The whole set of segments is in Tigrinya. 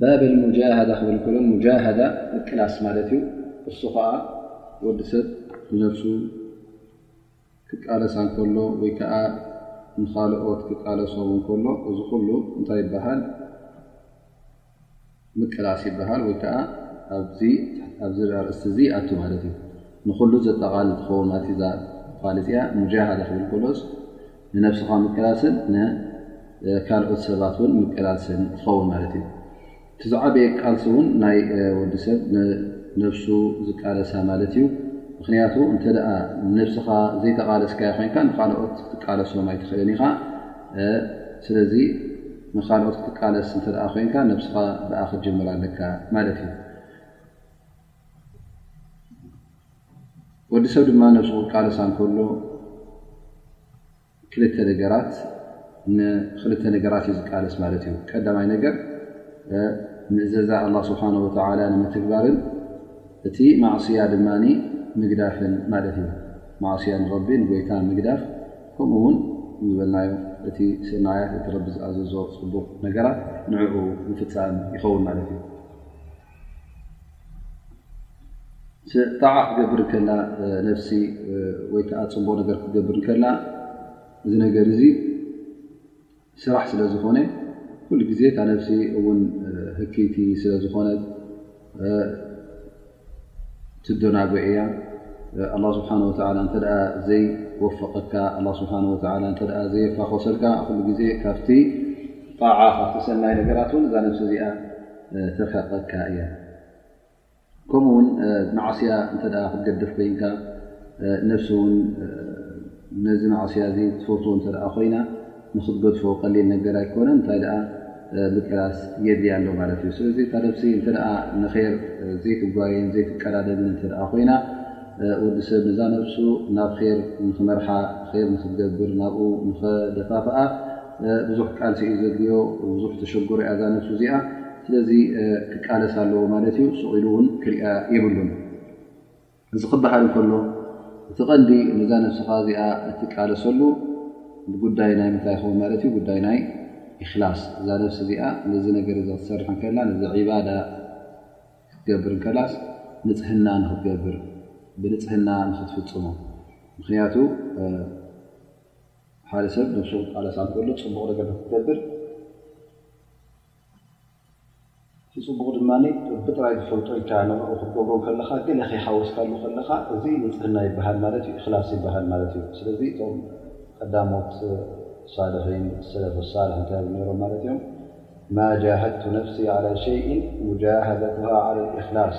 ባብ ሙጃሃዳ ክብል ከሎ ሙጃሃዳ ምቅላስ ማለት እዩ እሱ ከዓ ወዲ ሰብ ንነብሱ ክቃለሳ እንከሎ ወይ ከዓ ንካልኦት ክቃለሶም እንከሎ እዚ ኩሉ እንታይ ይበሃል ምቅላስ ይበሃል ወይ ከዓ ኣኣዚ ኣርእስቲ እዚ ኣቱ ማለት እዩ ንኩሉ ዘጠቃልል ትኸውን ናትዛ ቃልፂያ ሙጃሃዳ ክብል ከሎስ ንነብስኻ ምቅላስን ንካልኦት ሰባት ውን ምቅላስን ትኸውን ማለት እዩ እቲ ዝዓበየ ቃልሲ እውን ናይ ወዲ ሰብ ንነብሱ ዝቃለሳ ማለት እዩ ምክንያቱ እንተ ንነብስኻ ዘይተቃለስካያ ኮይንካ ንካልኦት ክትቃለሶም ኣይትኽእልን ኢኻ ስለዚ ንካልኦት ክትቃለስ እተ ኮይንካ ነብስኻ ብኣ ክትጀምር ኣለካ ማለት እዩ ወዲ ሰብ ድማ ነብሱ ክቃለሳ እንከሎ ክልተ ነገራት ንክልተ ነገራት እዩ ዝቃለስ ማለት እዩ። ቀዳማይ ነገር ምእዘዛ ኣላህ ስብሓን ወተዓላ ንምትግባርን እቲ ማዕስያ ድማ ምግዳፍን ማለት እዩ። ማዕስያ ንረቢ ንጎይታ ምግዳፍ ከምኡ እውን ዝበልናዮ እቲ ሰናያት እቲ ረቢ ዝኣዘዞ ፅቡቕ ነገራት ንዕኡ ምፍፃም ይኸውን ማለት እዩ። ጣዓ ክትገብር ከላ ነፍሲ ወይ ከዓ ፅቡቕ ነገር ክትገብር ከላ እዚ ነገር እዚ ስራሕ ስለ ዝኾነ ኩሉ ግዜ እታ ነፍሲ እውን ህክይቲ ስለ ዝኾነት ትደናጎ እያ ኣላ ስብሓን ወላ እንተ ዘይወፈቐካ ኣ ስብሓ ወ እተ ዘየፋኾሰልካ ኩሉ ግዜ ካብቲ ጣዓ ካብቲ ሰናይ ነገራት እውን እዛ ነፍሲ እዚኣ ተፈቐካ እያ ከምኡ ውን ማዕስያ እተ ክትገድፍ ኮይንካ ነፍሲ ውን ነዚ ማዕስያ እዚ ትፈትዎ እተ ኮይና ንክትገድፎ ቀሊል ነገር ኣይኮነ እንታይ ኣ ምቅላስ የድልያ ኣሎ ማለት እዩ ስለዚ እታ ነፍሲ እተ ንር ዘይትጓየን ዘይትቀዳደምን እተ ኮይና ወዲ ሰብ ነዛ ነፍሱ ናብ ር ንክመርሓ ር ንክትገብር ናብኡ ንክደፋፍኣ ብዙሕ ቃልሲ እዩ ዘድልዮ ብዙሕ ተሸግሮ እያ እዛ ነብሱ እዚኣ ስለዚ ክቃለስ ኣለዎ ማለት እዩ ሱቕ ኢሉ እውን ክሪኣ የብሉን እዚ ክበሃል ከሎ እቲ ቐንዲ ነዛ ነብስኻ እዚኣ እትቃለሰሉ ጉዳይ ናይ ምንታይ ይኸውን ማለት እዩ ጉዳይ ናይ እክላስ እዛ ነብሲ እዚኣ ነዚ ነገር እዚ ክትሰርሕ ከላ ነዚ ዒባዳ ክትገብር ከላስ ንፅህና ንክትገብር ብንፅህና ንክትፍፅሞ ምክንያቱ ሓደ ሰብ ነብሱ ክቃለሳ ንከሎ ፅቡቕ ነገር ንክትገብር እቲ ፅቡቕ ድማ ብጥራይ ዝፈልጦ ኢልካ ንኡ ክትገብሮ ከለካ ገለ ከይሓወስካሉ ከለካ እዚ ንፅህና ይበሃል ማለት ዩ እክላስ ይበሃል ማለት እዩ ስለዚ እቶም ቀዳሞት ሳልሒን ሰለፍ ሳልሒ እንታይ ብ ነሮም ማለት እዮም ማ ጃሃድቱ ነፍሲ ሸይን ሙጃሃደትሃ ዓለ እክላስ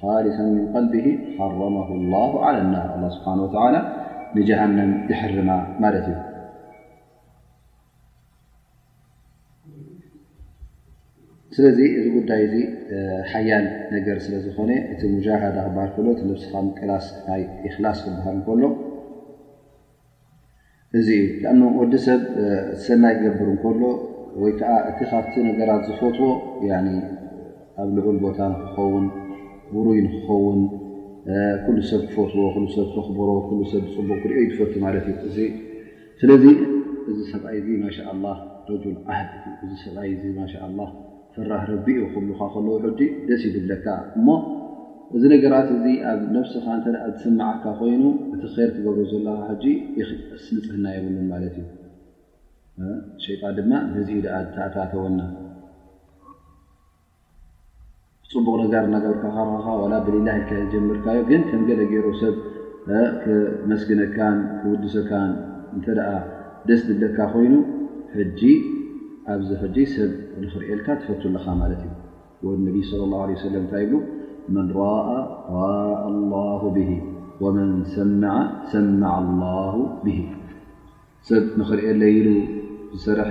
ኻሊሰን ምን ቀልቢሂ ሓረመሁ ላሁ ዓላ ናር ኣላ ስብሓን ወተዓላ ንጀሃንም ይሕርማ ማለት እዩ። ስለዚ እዚ ጉዳይ እዚ ሓያል ነገር ስለ ዝኾነ እቲ ሙጃሃዳ ክበሃል ከሎ እቲ ነብስኻ ምቅላስ ናይ ኢኽላስ ክበሃል እንከሎ እዚ እዩ ኣ ወዲ ሰብ ሰናይ ክገብር እከሎ ወይ ከዓ እቲ ካብቲ ነገራት ዝፈትዎ ኣብ ልዑል ቦታ ንክኸውን ውሩይ ንክኸውን ኩሉ ሰብ ክፈትዎ ሉ ሰብ ከኽብሮ ሉ ሰብ ፅቡቅ ክሪኦ ይፈት ማለት እዩ እዚ ስለዚ እዚ ሰብኣይ እዚ ማሻ ላ ረል ዓህድ እዚ ሰብኣይ እዚ ማሻ ላ ፈራህ ረቢ እዩ ክብሉኻ ከለዉ ሕጂ ደስ ይብለካ እሞ እዚ ነገራት እዚ ኣብ ነብስኻ እንተ ዝስምዓካ ኮይኑ እቲ ኼር ትገብሮ ዘለኻ ሕጂ ይክእስ ንጽህና የብሉን ማለት እዩ ሸይጣን ድማ በዚ እዩ ደኣ ተኣታተወና ፅቡቕ ነገር እናገበርካ ካረኻ ዋላ ብሊላ ኢልካ ዝጀምርካዩ ግን ከም ገለ ገይሩ ሰብ ክመስግነካን ክውድሰካን እንተ ደስ ዝብለካ ኮይኑ ሕጂ ኣብዚ ሕጂ ሰብ ንክርእየልካ ትፈቱ ኣለኻ ማለት እዩ ወ ነቢ صለ ላه ለ ሰለም እንታይ ይብሉ መን ራኣ ራኣ ላሁ ብሂ ወመን ሰምዐ ሰምዐ ላሁ ብሂ ሰብ ንክርእየለይ ኢሉ ዝሰረሐ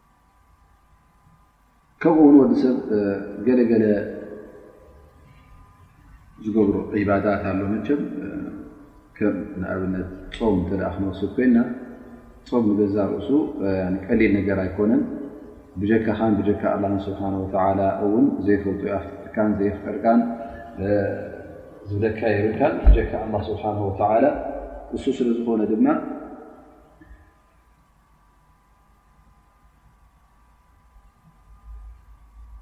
ከምኡ ውን ወዲ ሰብ ገለገለ ዝገብሮ ዒባዳት ኣሎ መቸም ከም ንኣብነት ፆም እተ ክንወስድ ኮይና ፆም ንገዛ ርእሱ ቀሊል ነገር ኣይኮነን ብጀካኻን ብጀካ ኣላ ስብሓ ወላ እውን ዘይፈልጡ ይኣፍትትካን ዘየፍጠርካን ዝብለካ የብልካን ብጀካ ኣላ ስብሓን ወተላ እሱ ስለ ዝኾነ ድማ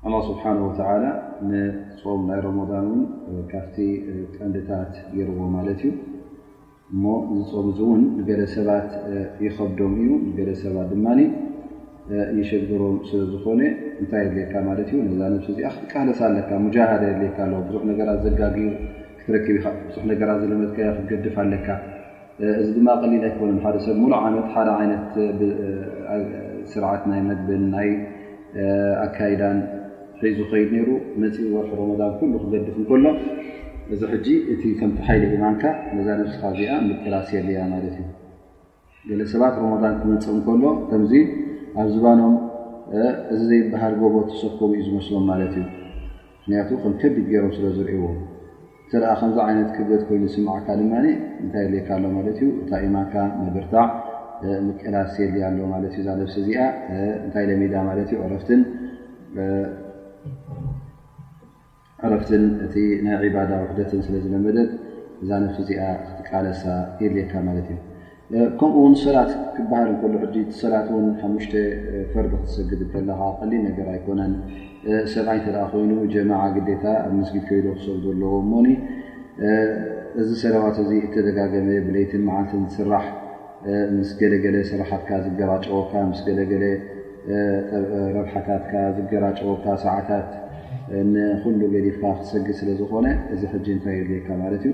ኣላህ ስብሓን ወተዓላ ንፆም ናይ ሮሞዳን እውን ካብቲ ቀንድታት ገይርዎ ማለት እዩ እሞ እዚ ፆም እዚ እውን ንገለ ሰባት ይኸብዶም እዩ ንገለ ሰባት ድማ ይሸግሮም ስለዝኾነ እንታይ የድልየካ ማለት እዩ ነዛ ነብሲ እዚኣ ክትቃለሳ ኣለካ ሙጃሃደ የድልየካ ኣለዎ ብዙሕ ነገራት ዘጋግዩ ክትረክብ ኢኻ ብዙሕ ነገራት ዝለመትካዮ ክትገድፍ ኣለካ እዚ ድማ ቀሊል ኣይኮነን ሓደ ሰብ ሙሉእ ዓመት ሓደ ዓይነት ስርዓት ናይ መግብን ናይ ኣካይዳን ሒዙ ኸይድ ነይሩ መፅኢ ወርሒ ሮሞዳን ኩሉ ክገድፍ እንከሎ እዚ ሕጂ እቲ ከምቲ ሓይሊ ኢማንካ ነዛ ነብስኻ እዚኣ ምቅላስ የድልያ ማለት እዩ ገለ ሰባት ሮሞዳን ክመፅእ እንከሎ ከምዚ ኣብ ዝባኖም እዚ ዘይበሃል ጎቦ ተሰከሙ እዩ ዝመስሎም ማለት እዩ ምክንያቱ ከም ከቢድ ገይሮም ስለ ዝርእይዎ እንተ ከምዚ ዓይነት ክብደት ኮይኑ ዝስምዓካ ድማ እንታይ የድልየካ ኣሎ ማለት እዩ እታ ኢማንካ ምብርታዕ ምቅላስ የድልያ ኣሎ ማለት እዩ እዛ ነብሲ እዚኣ እንታይ ለሚዳ ማለት እዩ ዕረፍትን ዕረፍትን እቲ ናይ ዒባዳ ውሕደትን ስለ ዝለመደት እዛ ነብሲ እዚኣ ክትቃለሳ የድልየካ ማለት እዩ ከምኡ ውን ሰላት ክበሃል እንከሎ ሕጂ ሰላት ውን ሓሙሽተ ፈርዲ ክትሰግድ እንከለኻ ቀሊል ነገር ኣይኮነን ሰብኣይ እንተ ኮይኑ ጀማዓ ግዴታ ኣብ መስጊድ ከይዶ ክሰግዶ ኣለዎ እሞኒ እዚ ሰለዋት እዚ እተደጋገመ ብለይትን መዓልትን ዝስራሕ ምስ ገለገለ ስራሓትካ ዝገራጨወካ ምስ ገለገለ ረብሓታትካ ዝገራጨወካ ሰዓታት ንኩሉ ገዲፍካ ክትሰግድ ስለ ዝኾነ እዚ ሕጂ እንታይ የድልየካ ማለት እዩ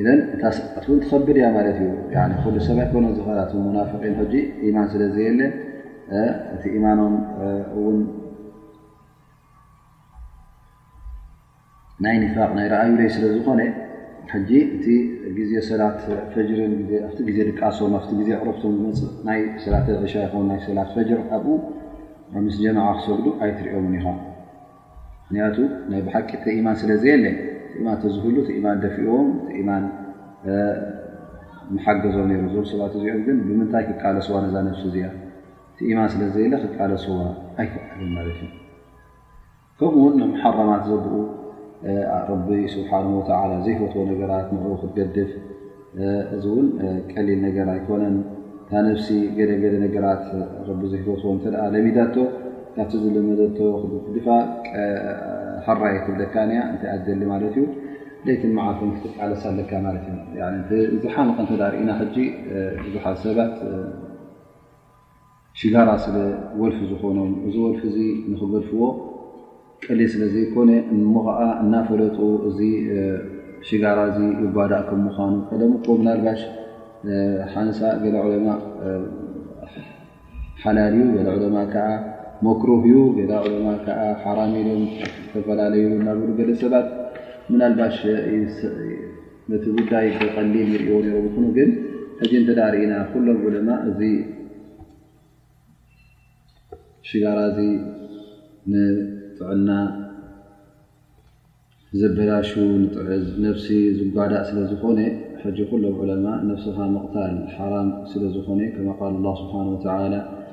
ኢዘን እታ ስዓት ውን ትኸብድ እያ ማለት እዩ ኩሉ ሰብ ኣይኮነ ዝኸራ እቶም ሙናፍቒን ሕጂ ኢማን ስለ ዘየለ እቲ ኢማኖም እውን ናይ ኒፋቕ ናይ ረኣዩለይ ስለ ዝኾነ ሕጂ እቲ ግዜ ሰላት ፈጅርን ኣብቲ ግዜ ድቃሶም ኣብቲ ግዜ ዕረፍቶም ዝመፅእ ናይ ሰላት ዕሻ ይኹን ናይ ሰላት ፈጅር ኣብኡ ምስ ጀማዓ ክሰግዱ ኣይትሪኦምን ኢኻ ምኽንያቱ ናይ ብሓቂ ትኢማን ስለ ዘየለ ትኢማን ተዝህሉ ትኢማን ደፊእዎም ትኢማን ምሓገዞ ነይሩ እዞም ሰባት እዚኦም ግን ብምንታይ ክቃለስዋ ነዛ ነብሲ እዚኣ ትኢማን ስለ ዘየለ ክቃለስዋ ኣይክኣልን ማለት እዩ ከምኡ ውን ንመሓረማት ዘብኡ ረቢ ስብሓን ወተላ ዘይፈትዎ ነገራት ንኡ ክትገድፍ እዚ እውን ቀሊል ነገር ኣይኮነን እታ ነብሲ ገለገለ ነገራት ረቢ ዘይፈትዎ እተ ለሚዳቶ ካብቲ ዝለመደቶ ክትግድፋ ሓራይ ትብለካን እያ እንታይ ኣትደሊ ማለት እዩ ለይትን መዓልትን ክትቃለስ ኣለካ ማለት እዩ ዝሓንቀ እተ ርእና ሕ ብዙሓት ሰባት ሽጋራ ስለ ወልፊ ዝኾኖም እዚ ወልፊ እዚ ንክገድፍዎ ቀሊል ስለ ዘይኮነ እሞ ኸዓ እናፈለጡ እዚ ሽጋራ እዚ ይጓዳእ ከም ምዃኑ ቀደም እኮ ምናልባሽ ሓንሳእ ገለ ዑለማእ ሓላል እዩ ገለ ዑለማእ ከዓ መክሩህ እዩ ገለ ዑለማእ ከዓ ሓራም ኢሎም ዝተፈላለዩ እናበሉ ገለ ሰባት ምናልባሽ ነቲ ጉዳይ ብቀሊል ይርእዎ ነሮም ይኹኑ ግን ሕጂ እንተ ርእና ኩሎም ዑለማ እዚ ሽጋራ እዚ ንጥዕና ዝበላሹ ነብሲ ዝጓዳእ ስለ ዝኾነ ሕጂ ኩሎም ዑለማ ነብስኻ ምቕታል ሓራም ስለ ዝኾነ ከማ ቃል ስብሓን ወተላ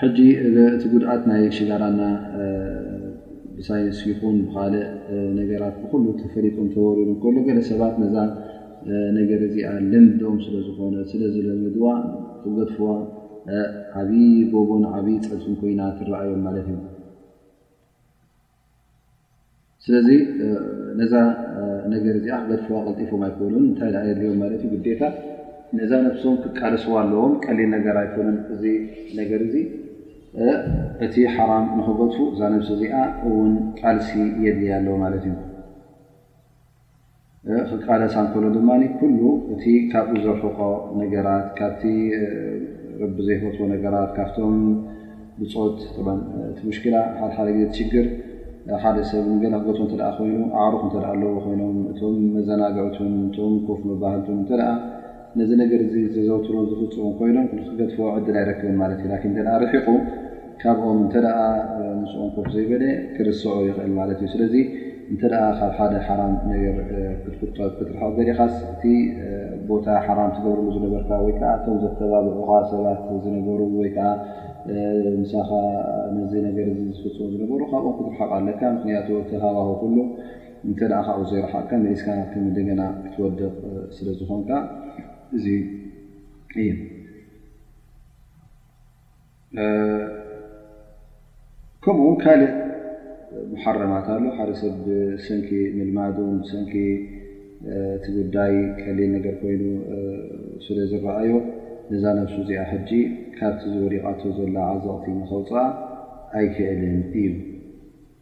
ሕጂ እቲ ጉድኣት ናይ ሽጋራና ብሳይንስ ይኹን ብካልእ ነገራት ብኩሉ ተፈሊጡን ተወሪሩን ከሎ ገለ ሰባት ነዛ ነገር እዚኣ ልምዶም ስለዝኾነት ስለዝለመድዋ ክገድፍዋ ዓብዪ ጎቦን ዓብዪ ፀድፍን ኮይና ትረኣዮም ማለት እዩ። ስለዚ ነዛ ነገር እዚኣ ክገድፍዋ ቀልጢፎም ኣይኮኑን እንታይ ደኣ የድልዮም ማለት እዩ ግዴታ ነዛ ነብሶም ክቃለስዋ ኣለዎም ቀሊል ነገር ኣይኮነን እዚ ነገር እዚ እቲ ሓራም ንኽገድፉ እዛ ነብሲ እዚኣ እውን ቃልሲ የድልያ ኣሎ ማለት እዩ ክቃለሳ እንከሎ ድማ ኩሉ እቲ ካብኡ ዘርሕቆ ነገራት ካብቲ ረቢ ዘይፈትዎ ነገራት ካብቶም ብፆት እቲ ሙሽክላ ሓደሓደ ግዜ ትሽግር ሓደ ሰብ ንገለ ክገት እተ ኮይኑ ኣዕሩኽ እተ ኣለዎ ኮይኖም እቶም መዘናግዕቱን እቶም ኮፍ መባህልቱን እተ ነዚ ነገር እዚ ዘዘውትሩን ዝፍጽሙን ኮይኖም ንኽገድፍዎ ዕድል ኣይረክብን ማለት እዩ። ላኪን እንተ ርሒቑ ካብኦም እንተ ምስኦም ኮፍ ዘይበለ ክርስዖ ይኽእል ማለት እዩ። ስለዚ እንተ ካብ ሓደ ሓራም ነገር ክትቁጠብ ክትርሕቕ ደሊኻስ እቲ ቦታ ሓራም ትገብርሉ ዝነበርካ ወይ ከኣ እቶም ዘተባብዑኻ ሰባት ዝነበሩ ወይ ከኣ ምሳኻ ነዚ ነገር እዚ ዝፍጽሙ ዝነበሩ ካብኦም ክትርሕቕ ኣለካ። ምክንያቱ እቲ ሃዋሁ ኩሉ እንተ ካብኡ ዘይረሓቕካ መሊስካ ናብቲ እንደገና ክትወድቕ ስለ ዝኾንካ እዚ እዩ። ከምኡ ውን ካልእ መሓረማት ኣሎ ሓደ ሰብ ብሰንኪ ምልማዱ ብሰንኪ እቲ ጉዳይ ቀሊል ነገር ኮይኑ ስለ ዝረኣዮ ነዛ ነብሱ እዚኣ ሕጂ ካብቲ ዝወዲቓቶ ዘላ ዓዘቕቲ ንኸውፅኣ ኣይክእልን እዩ።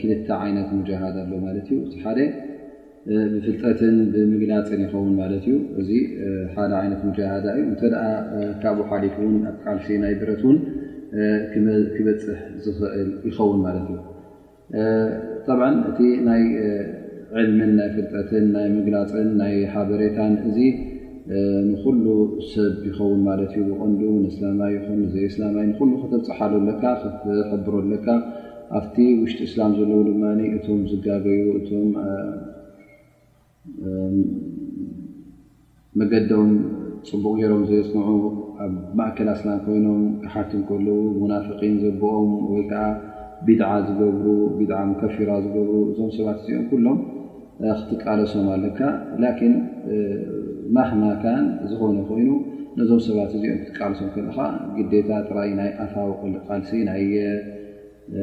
ክልተ ዓይነት ሙጃሃድ ኣሎ ማለት እዩ። እቲ ሓደ ብፍልጠትን ብምግላፅን ይኸውን ማለት እዩ። እዚ ሓደ ዓይነት ሙጃሃዳ እዩ። እንተ ካብኡ ሓሊፉ ውን ኣብ ቃልሲ ናይ ብረት ውን ክበፅሕ ዝኽእል ይኸውን ማለት እዩ። ጠብ እቲ ናይ ዕልምን ናይ ፍልጠትን ናይ ምግላፅን ናይ ሓበሬታን እዚ ንኹሉ ሰብ ይኸውን ማለት እዩ። ብቐንዱ ንእስላማይ ይኹን ንዘይእስላማይ ንኹሉ ከተብፅሓሉ ኣለካ፣ ክትሕብሮ ኣለካ። ኣብቲ ውሽጢ እስላም ዘለዉ ድማ እቶም ዝጋገዩ እቶም መገዶም ፅቡቕ ገይሮም ዘየፅንዑ ኣብ ማእከል ኣስላም ኮይኖም ክሓቱ ከለዉ ሙናፍቒን ዘብኦም ወይ ከዓ ቢድዓ ዝገብሩ ቢድዓ ሙከፊራ ዝገብሩ እዞም ሰባት እዚኦም ኩሎም ክትቃለሶም ኣለካ ላኪን ማህማ ካን ዝኾነ ኮይኑ ነዞም ሰባት እዚኦም ክትቃልሶም ከለኻ ግዴታ ጥራይ ናይ ኣፋዊ ቃልሲ ናይ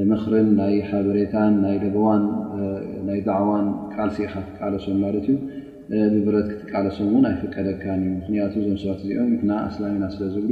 ምኽርን ናይ ሓበሬታን ናይ ለበዋን ናይ ዳዕዋን ቃልሲ ኢኻ ትቃለሶም ማለት እዩ ብብረት ክትቃለሶም እውን ኣይፍቀደካን እዩ ምክንያቱ እዞም ሰባት እዚኦም ንሕና ኣስላሚና ስለ ዝብሉ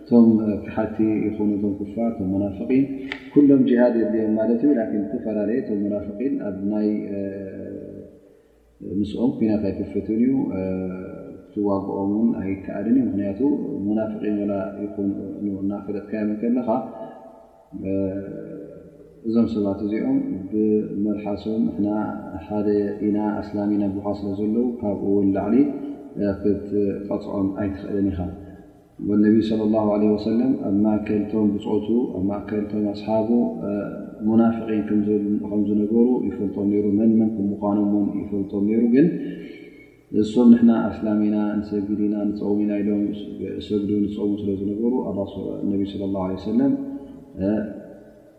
እቶም ካሓድቲ ይኹኑ እቶም ኩፋር እቶም መናፍቒን ኩሎም ጅሃድ የድልዮም ማለት እዩ ላኪን ዝተፈላለየ እቶም መናፍቒን ኣብ ናይ ምስኦም ኩናት ኣይክፈትን እዩ ክትዋግኦም ውን ኣይከኣልን እዩ ምክንያቱ ሙናፍቒን ወላ ይኹኑ እናፈለጥካዮም እንከለኻ እዞም ሰባት እዚኦም ብመልሓሶም ንሕና ሓደ ኢና ኣስላም ኢና ኣቦካ ስለ ዘለዉ ካብኡ ውን ላዕሊ ክትቀፅዖም ኣይትኽእልን ኢኻ ነብዩ ሰለ ላሁ ዓለይሂ ወሰለም ኣብ ማእከል እቶም ብጾቱ ኣብ ማእከል እቶም ኣስሓቡ ሙናፍቒን ከም ዝነበሩ ይፈልጦም ነይሩ። መን መን ከም ምዃኖም እውን ይፈልጦም ነይሩ። ግን እሶም ንሕና ኣስላም ኢና ንሰግድ ኢና ንጸውም ኢና ኢሎም ዝሰግዱን ዝጸውሙን ስለ ዝነበሩ ነብዩ ሰለ ላሁ ዓለይሂ ወሰለም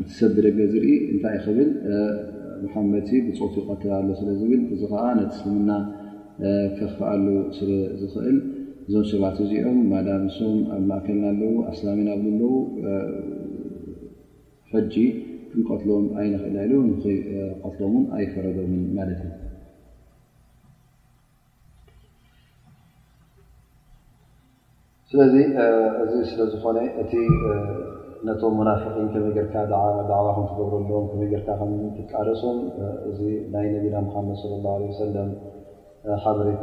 እቲ ሰብ ብደገ ዝርኢ እንታይ ክብል መሓመድ ብፆት ይቀትል ኣሎ ስለዝብል እዚ ከዓ ነቲ እስልምና ከክፍኣሉ ስለዝኽእል እዞም ሰባት እዚኦም ማዳም እሶም ኣብ ማእከልና ኣለው ኣስላም ኢና ብሉ ኣለው ሕጂ ክንቀትሎም ኣይንኽእላ ኢሉ ንክቀትሎም ውን ኣይፈረዶምን ማለት እዩ ስለዚ እዚ ስለ ዝኾነ እቲ ነቶም ሙናፍቒን ከመይ ጌርካ ዳዕዋ ከም ትገብረሎም ከመይ ጌርካ ከም ትቃለሶም እዚ ናይ ነቢና ሙሓመድ ስ ላ ሰለም ሓበሬታ